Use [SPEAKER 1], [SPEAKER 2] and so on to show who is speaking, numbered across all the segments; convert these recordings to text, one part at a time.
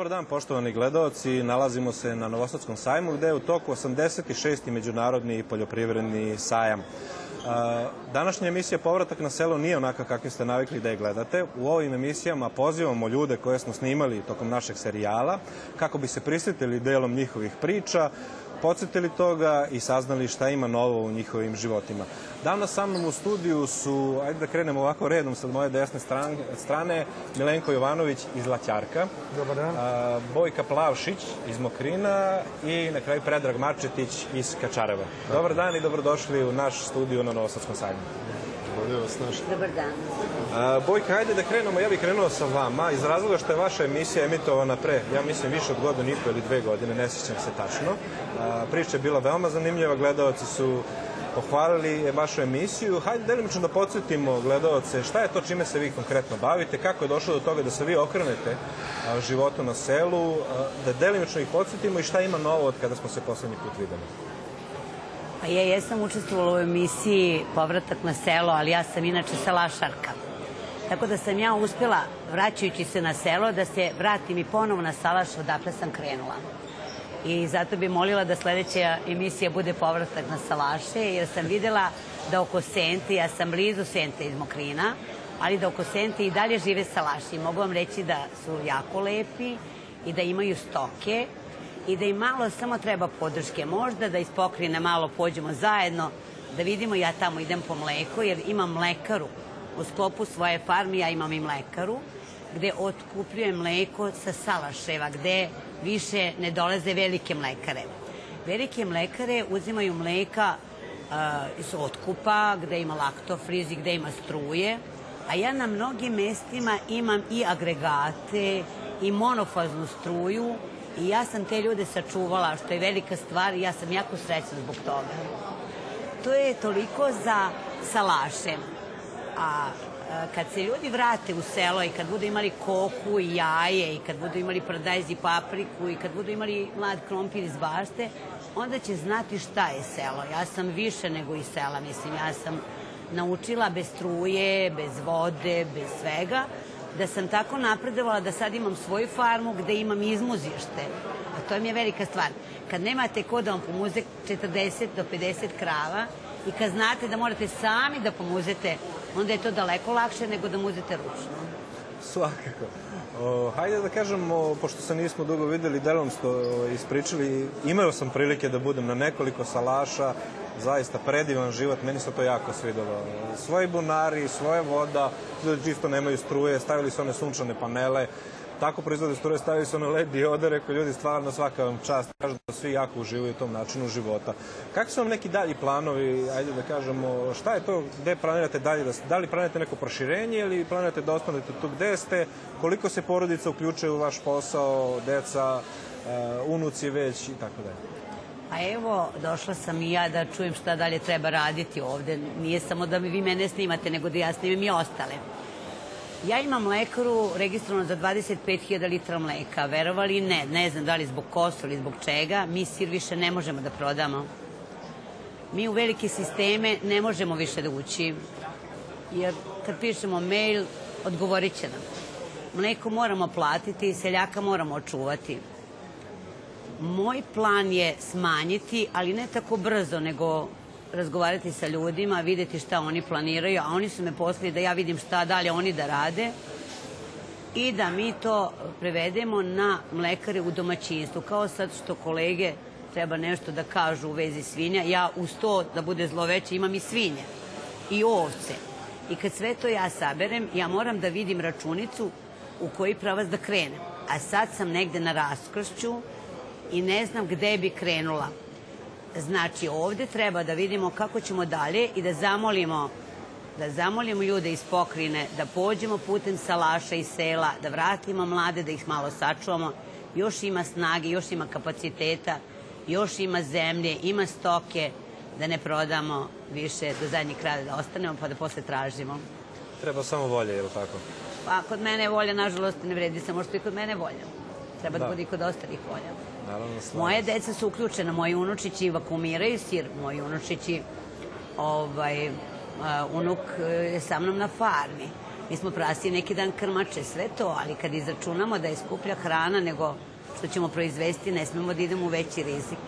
[SPEAKER 1] Dobar dan, poštovani gledalci. Nalazimo se na Novosadskom sajmu gde je u toku 86. međunarodni poljoprivredni sajam. Današnja emisija Povratak na selo nije onaka kakvi ste navikli da je gledate. U ovim emisijama pozivamo ljude koje smo snimali tokom našeg serijala kako bi se prisjetili delom njihovih priča, podsjetili toga i saznali šta ima novo u njihovim životima. Danas sa mnom u studiju su, ajde da krenemo ovako redom sa moje desne strane, strane Milenko Jovanović iz Laćarka,
[SPEAKER 2] Dobar dan.
[SPEAKER 1] a, Bojka Plavšić iz Mokrina i na kraju Predrag Marčetić iz Kačareva. Dobar dan i dobrodošli u naš studio na Novosadskom sajmu.
[SPEAKER 2] Bolje vas našli.
[SPEAKER 3] Dobar dan.
[SPEAKER 1] Bojka, ajde da krenemo, ja bih krenuo sa vama iz razloga što je vaša emisija emitovana pre, ja mislim, više od godinu i po ili dve godine, ne sjećam se tačno. Priča je bila veoma zanimljiva, gledalci su pohvalili vašu emisiju. Hajde delimično da podsjetimo gledalce šta je to čime se vi konkretno bavite, kako je došlo do toga da se vi okrenete životu na selu, da delimično ih podsjetimo i šta ima novo od kada smo se poslednji put videli.
[SPEAKER 3] Pa ja jesam učestvovala u emisiji Povratak na selo, ali ja sam inače salašarka. Tako da sam ja uspjela, vraćajući se na selo, da se vratim i ponovo na salaš odakle sam krenula. I zato bi molila da sledeća emisija bude povratak na salaše, jer sam videla da oko Sente, ja sam blizu Sente iz Mokrina, ali da oko Sente i dalje žive salaši. Mogu vam reći da su jako lepi i da imaju stoke i da im malo samo treba podrške. Možda da iz pokrine malo pođemo zajedno, da vidimo ja tamo idem po mleko, jer imam mlekaru u sklopu svoje farme, ja imam i mlekaru, gde otkupljujem mleko sa salaševa, gde više ne dolaze velike mlekare. Velike mlekare uzimaju mleka uh, iz otkupa, gde ima laktofriz i gde ima struje, a ja na mnogim mestima imam i agregate i monofaznu struju i ja sam te ljude sačuvala, što je velika stvar i ja sam jako srećna zbog toga. To je toliko za salaše. A e, kad se ljudi vrate u selo i kad budu imali koku i jaje i kad budu imali paradajz i papriku i kad budu imali mlad krompir iz bašte, onda će znati šta je selo. Ja sam više nego iz sela, mislim, ja sam naučila bez struje, bez vode, bez svega, da sam tako napredovala da sad imam svoju farmu gde imam izmuzište. A to mi je velika stvar. Kad nemate ko da vam pomuze 40 do 50 krava i kad znate da morate sami da pomuzete, onda je to daleko lakše nego da muzete ručno.
[SPEAKER 1] Svakako. O, hajde da kažemo, pošto se nismo dugo videli, delom ste o, ispričali, imao sam prilike da budem na nekoliko salaša, zaista predivan život, meni se to jako svidelo. Svoji bunari, svoja voda, ljudi čisto nemaju struje, stavili su one sunčane panele, tako proizvode struje, stavili su one LED diode, rekao ljudi stvarno svaka vam čast, kažu da svi jako uživaju u tom načinu života. Kakvi su vam neki dalji planovi, ajde da kažemo, šta je to, gde planirate dalje, da, da li planirate neko proširenje ili planirate da ostanete tu gde ste, koliko se porodica uključuje u vaš posao, deca, uh, unuci već i tako dalje?
[SPEAKER 3] A evo, došla sam i ja da čujem šta dalje treba raditi ovde. Nije samo da vi mene snimate, nego da ja snimim i ostale. Ja imam mlekaru registrovano za 25.000 litra mleka. Verovali ne, ne znam da li zbog kosu ili zbog čega, mi sir više ne možemo da prodamo. Mi u velike sisteme ne možemo više da ući, jer kad pišemo mail, odgovorit će nam. Mleko moramo platiti, seljaka moramo očuvati. Moj plan je smanjiti, ali ne tako brzo, nego razgovarati sa ljudima, videti šta oni planiraju, a oni su me poslali da ja vidim šta dalje oni da rade i da mi to prevedemo na mlekare u domaćinstvu. Kao sad što kolege treba nešto da kažu u vezi svinja, ja uz to da bude zloveće imam i svinje i ovce. I kad sve to ja saberem, ja moram da vidim računicu u koji pravac da krenem. A sad sam negde na raskršću i ne znam gde bi krenula. Znači, ovde treba da vidimo kako ćemo dalje i da zamolimo da zamolimo ljude iz pokrine, da pođemo putem salaša i sela, da vratimo mlade, da ih malo sačuvamo. Još ima snage, još ima kapaciteta, još ima zemlje, ima stoke, da ne prodamo više do zadnjeg kraja, da ostanemo pa da posle tražimo.
[SPEAKER 1] Treba samo volje, je li tako?
[SPEAKER 3] Pa kod mene volja, nažalost, ne vredi samo što i kod mene volja. Treba da,
[SPEAKER 1] Da.
[SPEAKER 3] bude i kod ostalih volja.
[SPEAKER 1] Naravno,
[SPEAKER 3] Moje deca su uključena, moji unučići vakumiraju sir, moji unučići, ovaj, a, unuk e, je sa mnom na farmi. Mi smo prasi neki dan krmače, sve to, ali kad izračunamo da je skuplja hrana nego što ćemo proizvesti, ne smemo da idemo u veći rizik.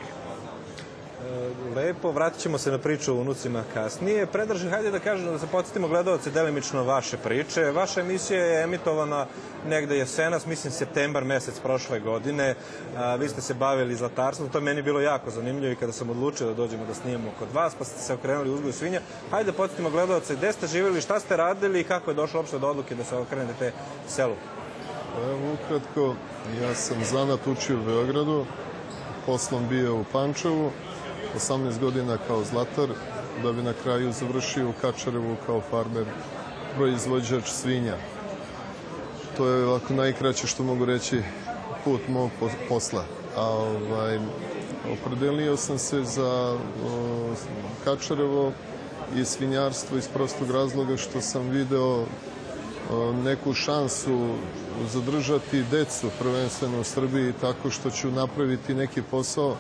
[SPEAKER 1] Lepo, vratit ćemo se na priču o unucima kasnije. Predrži, hajde da kažem da se podsjetimo gledalce delimično vaše priče. Vaša emisija je emitovana negde jesenas, mislim septembar mesec prošle godine. A, vi ste se bavili zlatarstvom, to je meni bilo jako zanimljivo i kada sam odlučio da dođemo da snimamo kod vas, pa ste se okrenuli uzgoju svinja. Hajde da podsjetimo gledalce gde ste živjeli, šta ste radili i kako je došlo uopšte do odluke da se okrenete selu.
[SPEAKER 2] Evo ukratko, ja sam zanat učio u Beogradu, poslom bio u Pančevu, 18 godina kao zlatar, da bi na kraju završio u Kačarevu kao farmer, proizvođač svinja. To je ovako najkraće što mogu reći put mog posla. A ovaj, opredelio sam se za o, Kačarevo i svinjarstvo iz prostog razloga što sam video neku šansu zadržati decu prvenstveno u Srbiji tako što ću napraviti neki posao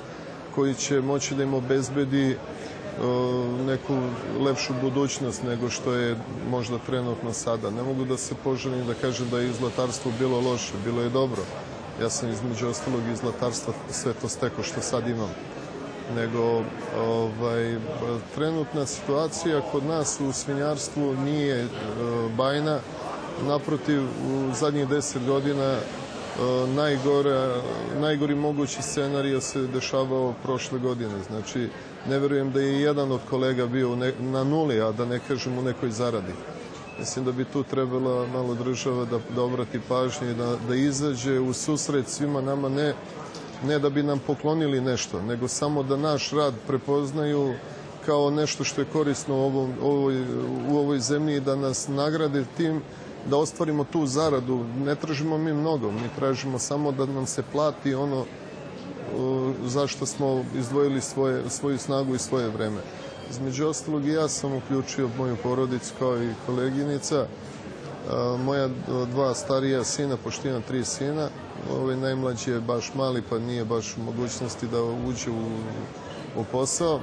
[SPEAKER 2] koji će moći da im obezbedi neku lepšu budućnost nego što je možda trenutno sada. Ne mogu da se poželim da kažem da je izlatarstvo bilo loše, bilo je dobro. Ja sam između ostalog iz zlatarstva sve to steko što sad imam. Nego ovaj, trenutna situacija kod nas u svinjarstvu nije bajna. Naprotiv, u zadnjih deset godina najgore, najgori mogući scenarij se dešavao prošle godine. Znači, ne verujem da je jedan od kolega bio ne, na nuli, a da ne kažem u nekoj zaradi. Mislim da bi tu trebala malo država da, da obrati pažnje da, da izađe u susret svima nama, ne, ne da bi nam poklonili nešto, nego samo da naš rad prepoznaju kao nešto što je korisno u, ovom, ovoj, u ovoj zemlji i da nas nagrade tim da ostvarimo tu zaradu. Ne tražimo mi mnogo, mi tražimo samo da nam se plati ono zašto smo izdvojili svoje, svoju snagu i svoje vreme. Između ostalog i ja sam uključio moju porodicu kao i koleginica. Moja dva starija sina, pošto imam tri sina, ovaj najmlađi je baš mali pa nije baš u mogućnosti da uđe u, u posao.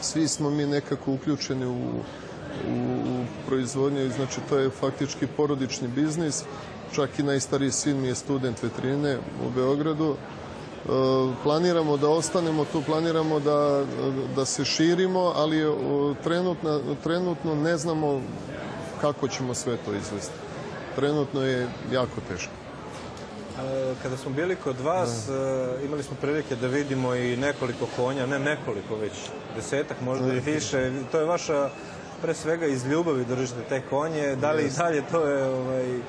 [SPEAKER 2] Svi smo mi nekako uključeni u, u proizvodnju, znači to je faktički porodični biznis. Čak i najstariji sin mi je student veterine u Beogradu. E, planiramo da ostanemo tu, planiramo da, da se širimo, ali trenutno, trenutno ne znamo kako ćemo sve to izvesti. Trenutno je jako teško.
[SPEAKER 1] E, kada smo bili kod vas, da. imali smo prilike da vidimo i nekoliko konja, ne nekoliko, već desetak, možda i više. To je vaša pre svega iz ljubavi držite te konje, da li i dalje to je ovaj,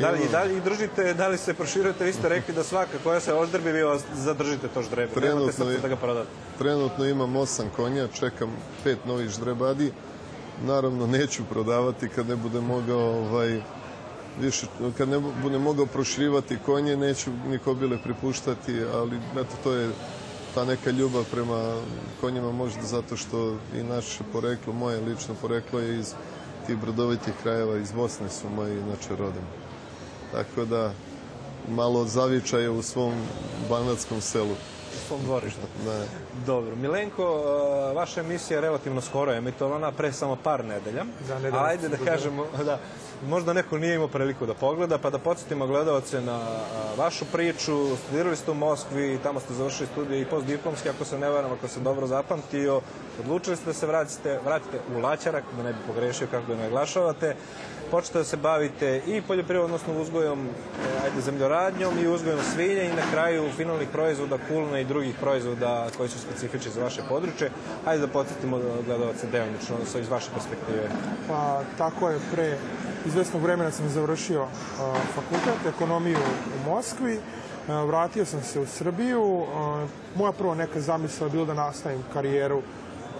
[SPEAKER 1] Da li, i dalje i držite, da li se proširujete, vi ste rekli da svaka koja se oždrbi, vi zadržite to ždrebe. Trenutno, sad da ga prodate.
[SPEAKER 2] Trenutno imam osam konja, čekam pet novih ždrebadi. Naravno, neću prodavati kad ne bude mogao ovaj, više, kad ne bude mogao proširivati konje, neću ni kobile pripuštati, ali eto, to je ta neka ljubav prema konjima možda zato što i naše poreklo, moje lično poreklo je iz tih brodovitih krajeva, iz Bosne su moji inače rodom. Tako da malo zavičaje u svom banatskom selu
[SPEAKER 1] svom dvorištu.
[SPEAKER 2] Da.
[SPEAKER 1] Dobro. Milenko, vaša emisija je relativno skoro emitovana, pre samo par nedelja.
[SPEAKER 4] Da, nedelja.
[SPEAKER 1] Ajde da kažemo, da, možda neko nije imao priliku da pogleda, pa da podsjetimo gledalce na vašu priču. Studirali ste u Moskvi, tamo ste završili studije i postdiplomski, ako se ne varam, ako sam dobro zapamtio. Odlučili ste da se vratite, vratite u Laćarak, da ne bi pogrešio kako ga naglašavate počete da se bavite i poljoprivredom, odnosno uzgojom, e, ajde, zemljoradnjom i uzgojom svinja i na kraju finalnih proizvoda, kulna i drugih proizvoda koji su specifični za vaše područje. Ajde da podsjetimo gledalce delimično iz vaše perspektive.
[SPEAKER 4] Pa tako je, pre izvesnog vremena sam završio uh, fakultet, ekonomiju u Moskvi, uh, vratio sam se u Srbiju. Uh, moja prva neka zamisla je bilo da nastavim karijeru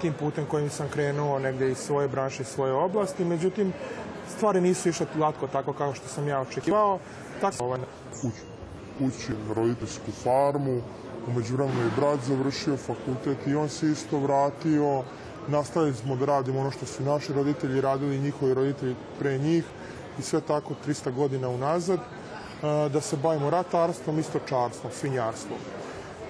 [SPEAKER 4] tim putem kojim sam krenuo negde iz svoje branše, iz svoje oblasti. Međutim, stvari nisu išle glatko tako kao što sam ja očekivao. Tako ovaj...
[SPEAKER 5] Kuć, kući roditeljsku farmu, umeđu vremenu je brat završio fakultet i on se isto vratio. Nastavili smo da radimo ono što su naši roditelji radili, njihovi roditelji pre njih i sve tako 300 godina unazad, da se bavimo ratarstvom, istočarstvom, svinjarstvom.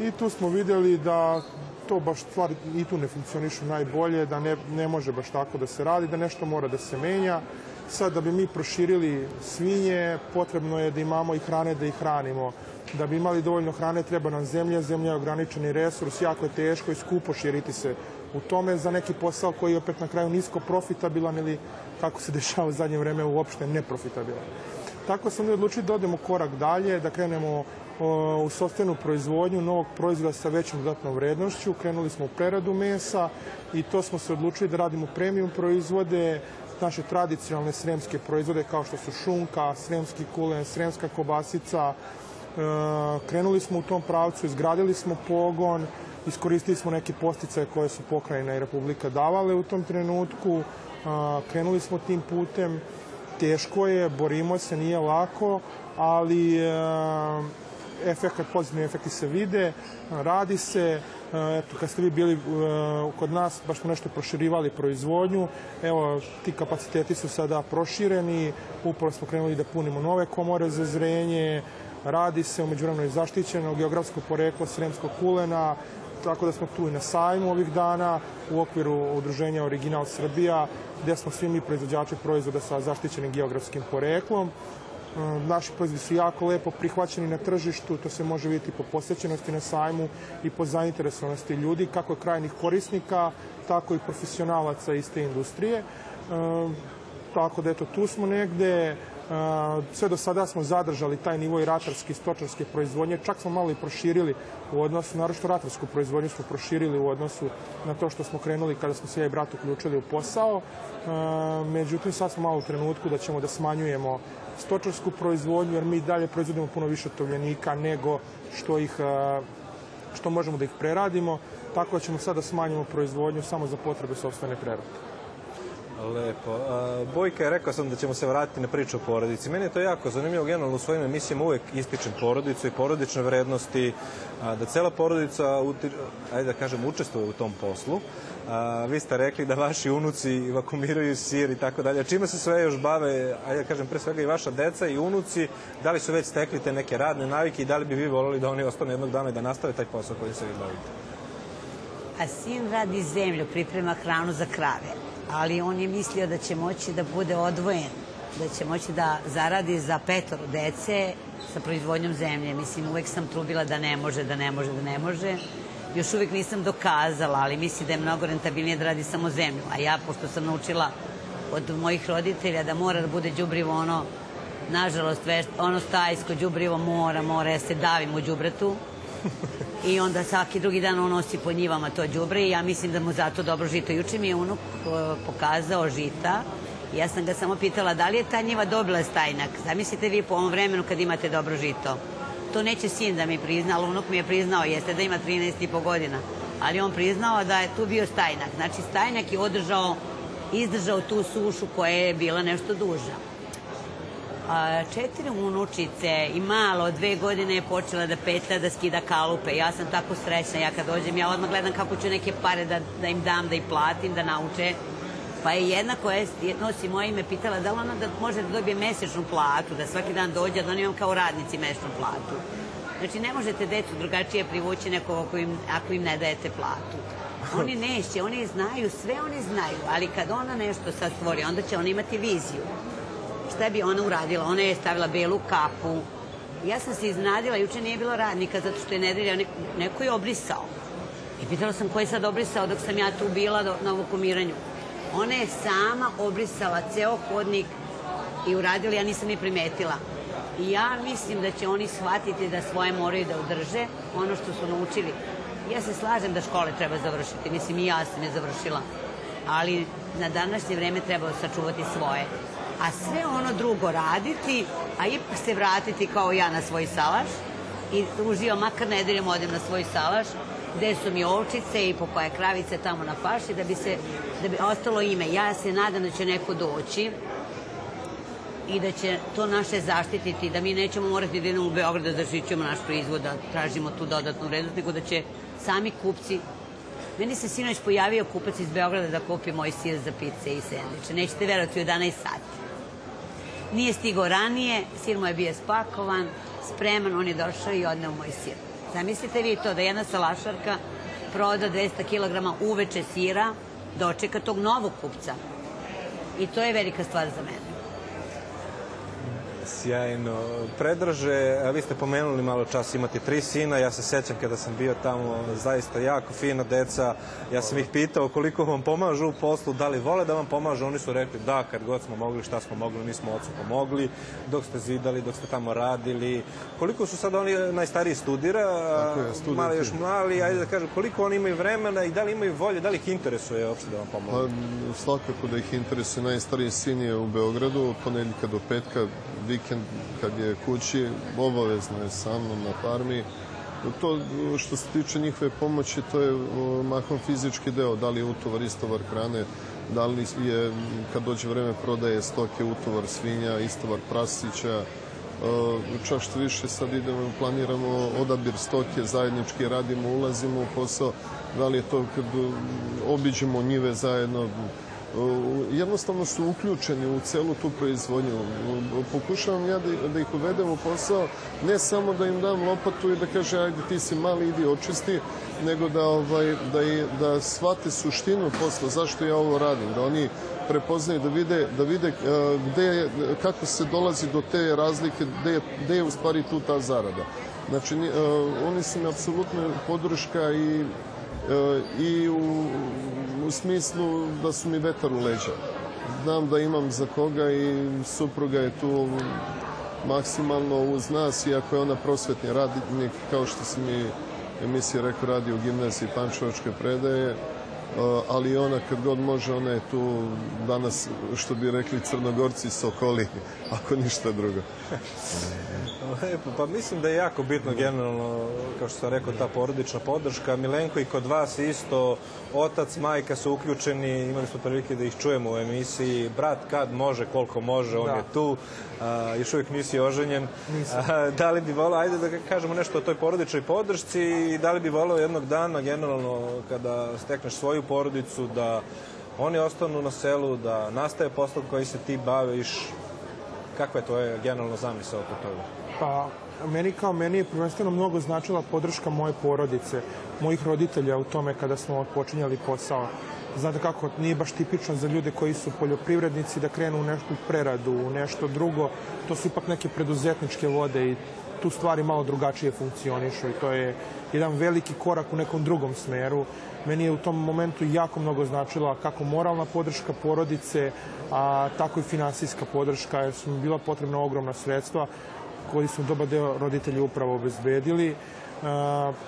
[SPEAKER 5] I tu smo videli da to baš stvari i tu ne funkcionišu najbolje, da ne, ne može baš tako da se radi, da nešto mora da se menja
[SPEAKER 4] Sad, da bi mi proširili svinje, potrebno je da imamo i hrane da ih hranimo. Da bi imali dovoljno hrane, treba nam zemlja, zemlja je ograničeni resurs, jako je teško i skupo širiti se u tome za neki posao koji je opet na kraju nisko profitabilan ili kako se dešava u zadnje vreme uopšte neprofitabilan. Tako smo mi odlučili da odemo korak dalje, da krenemo u sostenu proizvodnju novog proizvoda sa većom dodatnom vrednošću. Krenuli smo u preradu mesa i to smo se odlučili da radimo premium proizvode, naše tradicionalne sremske proizvode kao što su šunka, sremski kulen, sremska kobasica. E, krenuli smo u tom pravcu, izgradili smo pogon, iskoristili smo neke posticaje koje su pokrajina i Republika davale u tom trenutku. E, krenuli smo tim putem. Teško je, borimo se, nije lako, ali e, efekat, pozitivni efekti se vide, radi se, eto, kad ste vi bili kod nas, baš smo nešto proširivali proizvodnju, evo, ti kapaciteti su sada prošireni, upravo smo krenuli da punimo nove komore za zrenje, radi se, umeđu vremenu je zaštićeno geografsko poreklo sremskog kulena, tako da smo tu i na sajmu ovih dana u okviru udruženja Original Srbija, gde smo svi mi proizvođači proizvoda sa zaštićenim geografskim poreklom. Naši proizvodi su jako lepo prihvaćeni na tržištu, to se može vidjeti po posjećenosti na sajmu i po zainteresovanosti ljudi, kako krajnih korisnika, tako i profesionalaca iz te industrije. Tako da eto, tu smo negde, sve do sada smo zadržali taj nivo i ratarske i stočarske proizvodnje, čak smo malo i proširili u odnosu, naročito ratarsku proizvodnju smo proširili u odnosu na to što smo krenuli kada smo se ja i brat uključili u posao. Međutim, sad smo malo u trenutku da ćemo da smanjujemo stočarsku proizvodnju, jer mi dalje proizvodimo puno više tovljenika nego što ih što možemo da ih preradimo, tako da ćemo sada da smanjimo proizvodnju samo za potrebe sobstvene prerade.
[SPEAKER 1] Lepo. Bojka je rekao sam da ćemo se vratiti na priču o porodici. Meni je to jako zanimljivo. Generalno u svojim emisijama uvek ističem porodicu i porodične vrednosti, da cela porodica, ajde da kažem, učestvuje u tom poslu. A, vi ste rekli da vaši unuci vakumiraju sir i tako dalje. Čime se sve još bave, ajde da kažem, pre svega i vaša deca i unuci, da li su već stekli te neke radne navike i da li bi vi volili da oni ostane jednog dana i da nastave taj posao koji se vi bavite?
[SPEAKER 3] A sin radi zemlju, priprema hranu za krave ali on je mislio da će moći da bude odvojen, da će moći da zaradi za petoro dece sa proizvodnjom zemlje. Mislim, uvek sam trubila da ne može, da ne može, da ne može. Još uvek nisam dokazala, ali mislim da je mnogo rentabilnije da radi samo zemlju. A ja, pošto sam naučila od mojih roditelja da mora da bude đubrivo ono, nažalost, ono stajsko đubrivo mora, mora, ja se davim u đubretu i onda svaki drugi dan on nosi po njivama to đubre i ja mislim da mu zato dobro žito. Juče mi je unuk e, pokazao žita ja sam ga samo pitala da li je ta njiva dobila stajnak. Zamislite vi po ovom vremenu kad imate dobro žito. To neće sin da mi prizna, ali unuk mi je priznao, jeste da ima 13 i po godina. Ali on priznao da je tu bio stajnak. Znači stajnak je održao, izdržao tu sušu koja je bila nešto duža četiri unučice i malo, dve godine je počela da peta, da skida kalupe. Ja sam tako srećna, ja kad dođem, ja odmah gledam kako ću neke pare da, da im dam, da ih platim, da nauče. Pa je jedna koja nosi moje ime pitala da li ona da može da dobije mesečnu platu, da svaki dan dođe, da oni imam kao radnici mesečnu platu. Znači, ne možete decu drugačije privući neko ako im, ako im ne dajete platu. Oni neće, oni znaju, sve oni znaju, ali kad ona nešto sad stvori, onda će ona imati viziju šta bi ona uradila? Ona je stavila belu kapu. Ja sam se iznadila, juče nije bilo radnika zato što je nedelja, neko, je obrisao. I pitala sam ko je sad obrisao dok sam ja tu bila do, na ovokumiranju. Ona je sama obrisala ceo hodnik i uradila, ja nisam ni primetila. I ja mislim da će oni shvatiti da svoje moraju da održe ono što su naučili. Ja se slažem da škole treba završiti, mislim i ja sam je završila. Ali na današnje vreme treba sačuvati svoje a sve ono drugo raditi, a ipak se vratiti kao ja na svoj salaš i uživam makar nedeljom odem na svoj salaš gde su mi ovčice i po koje kravice tamo na paši da bi se da bi ostalo ime. Ja se nadam da će neko doći i da će to naše zaštititi, da mi nećemo morati da idemo u Beograd da zaštićujemo naš proizvod, da tražimo tu dodatnu vrednost, nego da će sami kupci Meni se sinoć pojavio kupac iz Beograda da kupi moj sir za pice i sendviče. Nećete verovati, u 11 sati. Nije stigao ranije, sir mu je bio spakovan, spreman, on je došao i odneo moj sir. Zamislite vi to da jedna salašarka proda 200 kg uveče sira, dočeka tog novog kupca. I to je velika stvar za mene.
[SPEAKER 1] Sjajno. Predraže, a vi ste pomenuli malo čas, imate tri sina, ja se sećam kada sam bio tamo, zaista jako fina deca. Ja sam ih pitao koliko vam pomažu u poslu, da li vole da vam pomažu, oni su rekli da, kad god smo mogli, šta smo mogli, mi smo ocu pomogli, dok ste zidali, dok ste tamo radili. Koliko su sad oni najstariji studira,
[SPEAKER 2] je,
[SPEAKER 1] mali još mali, ajde da kažem, koliko oni imaju vremena i da li imaju volje, da li ih interesuje uopšte da vam pomogu?
[SPEAKER 2] Pa, svakako da ih interesuje. Najstariji sin je u Beogradu od ponedjeljka do petka, vikend kad je kući, obavezno je sa mnom na farmi. To što se tiče njihove pomoći, to je mahom fizički deo, da li je utovar, istovar hrane, da li je, kad dođe vreme prodaje stoke, utovar svinja, istovar prasića, čak što više sad idemo, planiramo odabir stoke, zajednički radimo, ulazimo u posao, da li je to kad obiđemo njive zajedno, jednostavno su uključeni u celu tu proizvodnju. Pokušavam ja da, da ih uvedem u posao, ne samo da im dam lopatu i da kaže ajde ti si mali, idi očisti, nego da, ovaj, da, i, da shvate suštinu posla, zašto ja ovo radim, da oni prepoznaju, da vide, da vide gde je, kako se dolazi do te razlike, gde je, gde je u stvari tu ta zarada. Znači, oni su mi apsolutno podrška i i u, u smislu da su mi vetar u leđa. Znam da imam za koga i supruga je tu maksimalno uz nas, iako je ona prosvetni radnik, kao što se mi emisija rekao, radi u gimnaziji Pančevačke predaje, ali ona kad god može, ona je tu danas, što bi rekli crnogorci, sokoli, ako ništa drugo.
[SPEAKER 1] Lepo, pa mislim da je jako bitno generalno, kao što sam rekao, ta porodična podrška. Milenko i kod vas isto, otac, majka su uključeni, imali smo prilike da ih čujemo u emisiji. Brat kad može, koliko može, on da. je tu. A, još uvijek nisi oženjen. A, da li bi volao, ajde da kažemo nešto o toj porodičnoj podršci i da li bi volao jednog dana, generalno, kada stekneš svoju porodicu, da oni ostanu na selu, da nastaje posao koji se ti baviš, kakva je tvoja generalno zamisla oko toga?
[SPEAKER 4] Pa, meni kao meni je prvenstveno mnogo značila podrška moje porodice, mojih roditelja u tome kada smo počinjali posao. Znate kako, nije baš tipično za ljude koji su poljoprivrednici da krenu u nešto preradu, u nešto drugo. To su ipak neke preduzetničke vode i tu stvari malo drugačije funkcionišu i to je jedan veliki korak u nekom drugom smeru. Meni je u tom momentu jako mnogo značila kako moralna podrška porodice, a tako i finansijska podrška, jer su mi bila potrebna ogromna sredstva koji su dobar deo roditelji upravo obezbedili. E,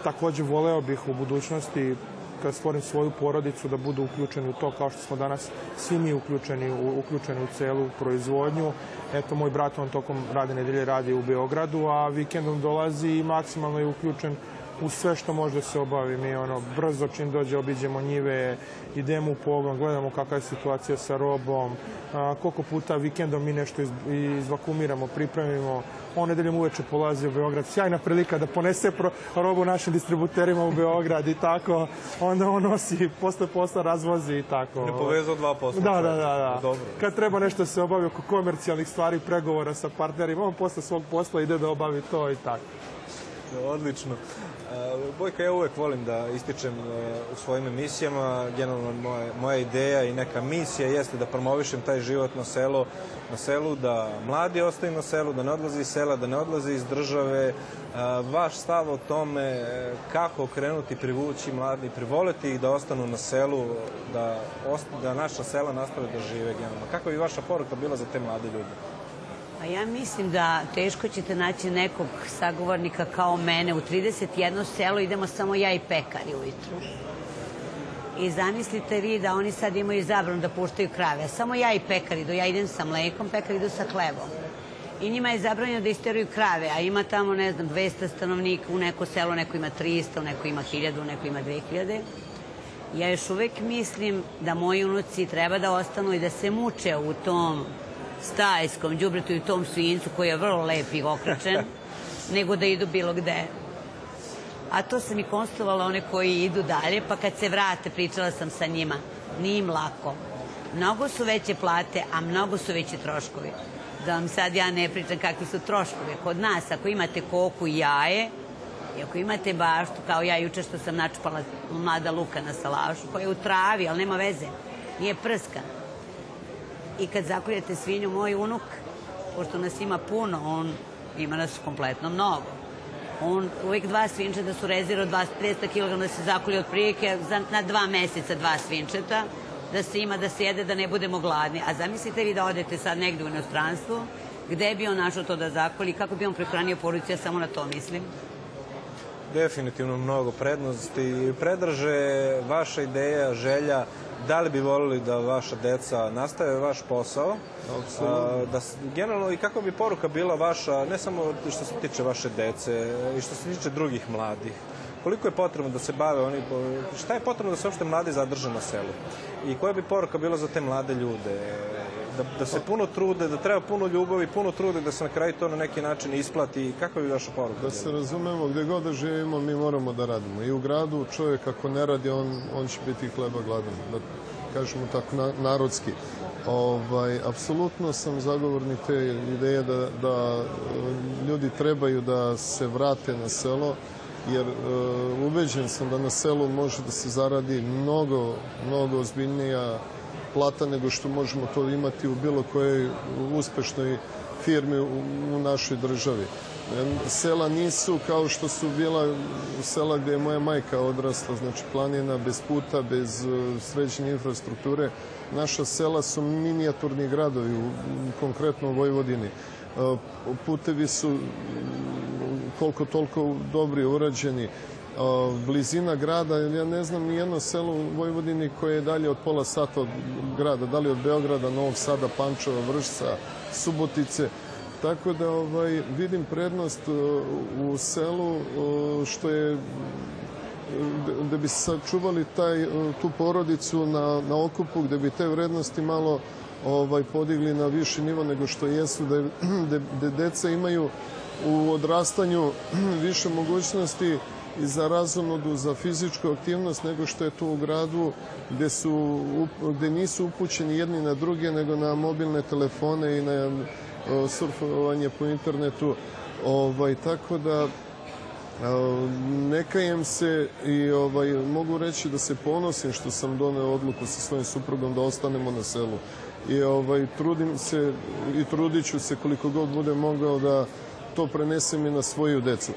[SPEAKER 4] takođe voleo bih u budućnosti kad stvorim svoju porodicu da budu uključeni u to kao što smo danas svi mi uključeni u, uključeni u celu proizvodnju. Eto, moj brat on tokom rade nedelje radi u Beogradu, a vikendom dolazi i maksimalno je uključen u sve što može da se obavi. Mi ono, brzo čim dođe obiđemo njive, idemo u pogon, gledamo kakva je situacija sa robom, a, koliko puta vikendom mi nešto iz, izvakumiramo, pripremimo. On nedeljom uveče polazi u Beograd. Sjajna prilika da ponese pro, robu našim distributerima u Beograd i tako. Onda on nosi, posle posla razvozi i tako.
[SPEAKER 1] Ne povezao dva posla.
[SPEAKER 4] Da, da, da. da. Dobro. Kad treba nešto se obavi oko komercijalnih stvari, pregovora sa partnerima, on posle svog posla ide da obavi to i tako.
[SPEAKER 1] Odlično. Bojka, ja uvek volim da ističem u svojim emisijama, generalno moja, moja ideja i neka misija jeste da promovišem taj život na selo, na selu, da mladi ostaju na selu, da ne odlaze iz sela, da ne odlaze iz države. Vaš stav o tome kako okrenuti, privući mladi, privoleti ih da ostanu na selu, da, da naša sela nastave da žive generalno. Kako bi vaša poruka bila za te mlade ljude?
[SPEAKER 3] A ja mislim da teško ćete naći nekog sagovornika kao mene. U 31 selo idemo samo ja i pekari ujutru. I zamislite vi da oni sad imaju zabranu da puštaju krave. Samo ja i pekari idu. Ja idem sa mlekom, pekari idu sa hlebom. I njima je zabranjeno da isteruju krave, a ima tamo, ne znam, 200 stanovnika, u neko selo neko ima 300, u neko ima 1000, u neko ima 2000. Ja još uvek mislim da moji unuci treba da ostanu i da se muče u tom stajskom đubretu i tom svincu koji je vrlo lep i okračen, nego da idu bilo gde. A to sam i konstatovala one koji idu dalje, pa kad se vrate pričala sam sa njima. Nije im lako. Mnogo su veće plate, a mnogo su veći troškovi. Da vam sad ja ne pričam kakvi su troškovi. Kod nas, ako imate koku i jaje, i ako imate baštu, kao ja juče što sam načupala mlada luka na salašu, koja je u travi, ali nema veze, nije prska, i kad zakoljete svinju, moj unuk pošto nas ima puno, on ima nas kompletno mnogo. On uvijek dva svinčeta su rezervo, 200 kg da se zakolje od prilike za, na dva meseca dva svinčeta, da se ima, da se jede, da ne budemo gladni. A zamislite vi da odete sad negde u inostranstvo, gde bi on našao to da zakoli, kako bi on prehranio porodicu, samo na to mislim.
[SPEAKER 1] Definitivno mnogo prednosti. Predraže vaša ideja, želja, da li bi volili da vaša deca nastave vaš posao?
[SPEAKER 2] Apsolutno.
[SPEAKER 1] Da, generalno i kakva bi poruka bila vaša, ne samo što se tiče vaše dece, i što se tiče drugih mladih? Koliko je potrebno da se bave oni, šta je potrebno da se uopšte mladi zadrže na selu? I koja bi poruka bila za te mlade ljude? Da, da se puno trude, da treba puno ljubavi, puno trude, da se na kraju to na neki način isplati. Kakva bi vaša poruka?
[SPEAKER 2] Da se razumemo, gde god da živimo, mi moramo da radimo. I u gradu čovjek ako ne radi, on, on će biti hleba gladan. Da kažemo tako na, narodski. Ovaj, apsolutno sam zagovornik te ideje da, da e, ljudi trebaju da se vrate na selo, jer e, ubeđen sam da na selu može da se zaradi mnogo, mnogo ozbiljnija plata nego što možemo to imati u bilo kojoj uspešnoj firmi u, u našoj državi. Em, Sela nisu kao što su bila sela gde je moja majka odrasla, znači planina bez puta, bez e, sređene infrastrukture. Naša sela su minijaturni gradovi, u, konkretno u Vojvodini. E, Putevi su koliko toliko dobri, urađeni. Blizina grada, ja ne znam ni jedno selo u Vojvodini koje je dalje od pola sata od grada, da li od Beograda, Novog Sada, Pančeva, Vršca, Subotice. Tako da ovaj, vidim prednost e, u selu e, što je da bi sačuvali taj, e, tu porodicu na, na okupu, gde bi te vrednosti malo ovaj podigli na viši nivo nego što jesu, da, da, da deca imaju u odrastanju više mogućnosti i za razonodu, za fizičku aktivnost nego što je to u gradu gde, su, gde nisu upućeni jedni na druge nego na mobilne telefone i na e, surfovanje po internetu. Ovaj, tako da a, ne kajem se i ovaj, mogu reći da se ponosim što sam doneo odluku sa svojim suprugom da ostanemo na selu. I ovaj, trudim se i trudit ću se koliko god budem mogao da to prenesem i na svoju decu.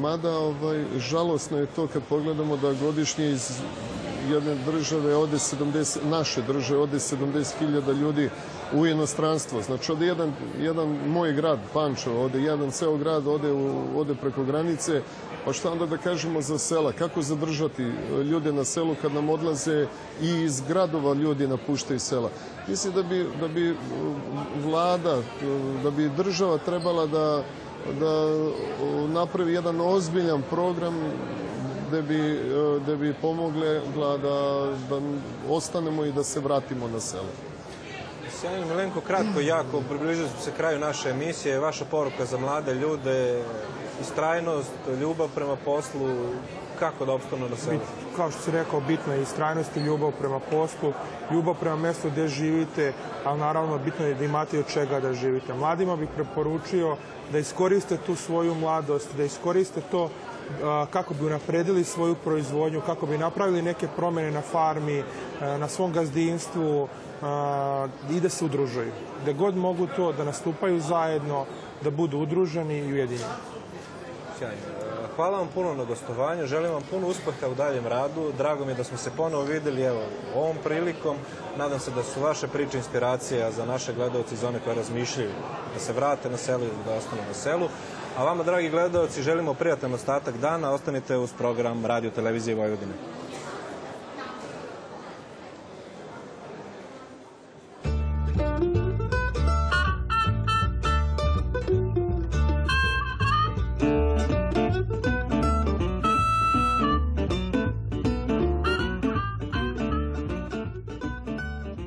[SPEAKER 2] Mada ovaj, žalosno je to kad pogledamo da godišnje iz jedne države ode 70, naše države ode 70.000 ljudi u inostranstvo. Znači ode jedan, jedan moj grad, Pančevo, ode jedan ceo grad, ode, u, ode preko granice, pa šta onda da kažemo za sela? Kako zadržati ljude na selu kad nam odlaze i iz gradova ljudi napuštaju sela? Mislim da bi, da bi uh, vlada, uh, da bi država trebala da da napravi jedan ozbiljan program gde bi, e, gde bi pomogle da, da ostanemo i da se vratimo na selo.
[SPEAKER 1] Sjajno, Milenko, kratko, jako, približili smo se kraju naše emisije. Vaša poruka za mlade ljude, istrajnost, ljubav prema poslu, kako da opstanu na selu?
[SPEAKER 4] kao što si rekao, bitna je istrajnost i ljubav prema poslu, ljubav prema mestu gde živite, ali naravno bitno je da imate od čega da živite. Mladima bih preporučio da iskoriste tu svoju mladost, da iskoriste to kako bi unapredili svoju proizvodnju, kako bi napravili neke promene na farmi, na svom gazdinstvu i da se udružuju. Gde god mogu to, da nastupaju zajedno, da budu udruženi i ujedinjeni.
[SPEAKER 1] Sjajno. Hvala vam puno na gostovanju, želim vam puno uspeha u daljem radu. Drago mi je da smo se ponovo videli evo, ovom prilikom. Nadam se da su vaše priče inspiracija za naše gledalce i za one koje razmišljaju da se vrate na selo ili da ostanu na selu. A vama, dragi gledalci, želimo prijatan ostatak dana. Ostanite uz program Radio Televizije Vojvodine.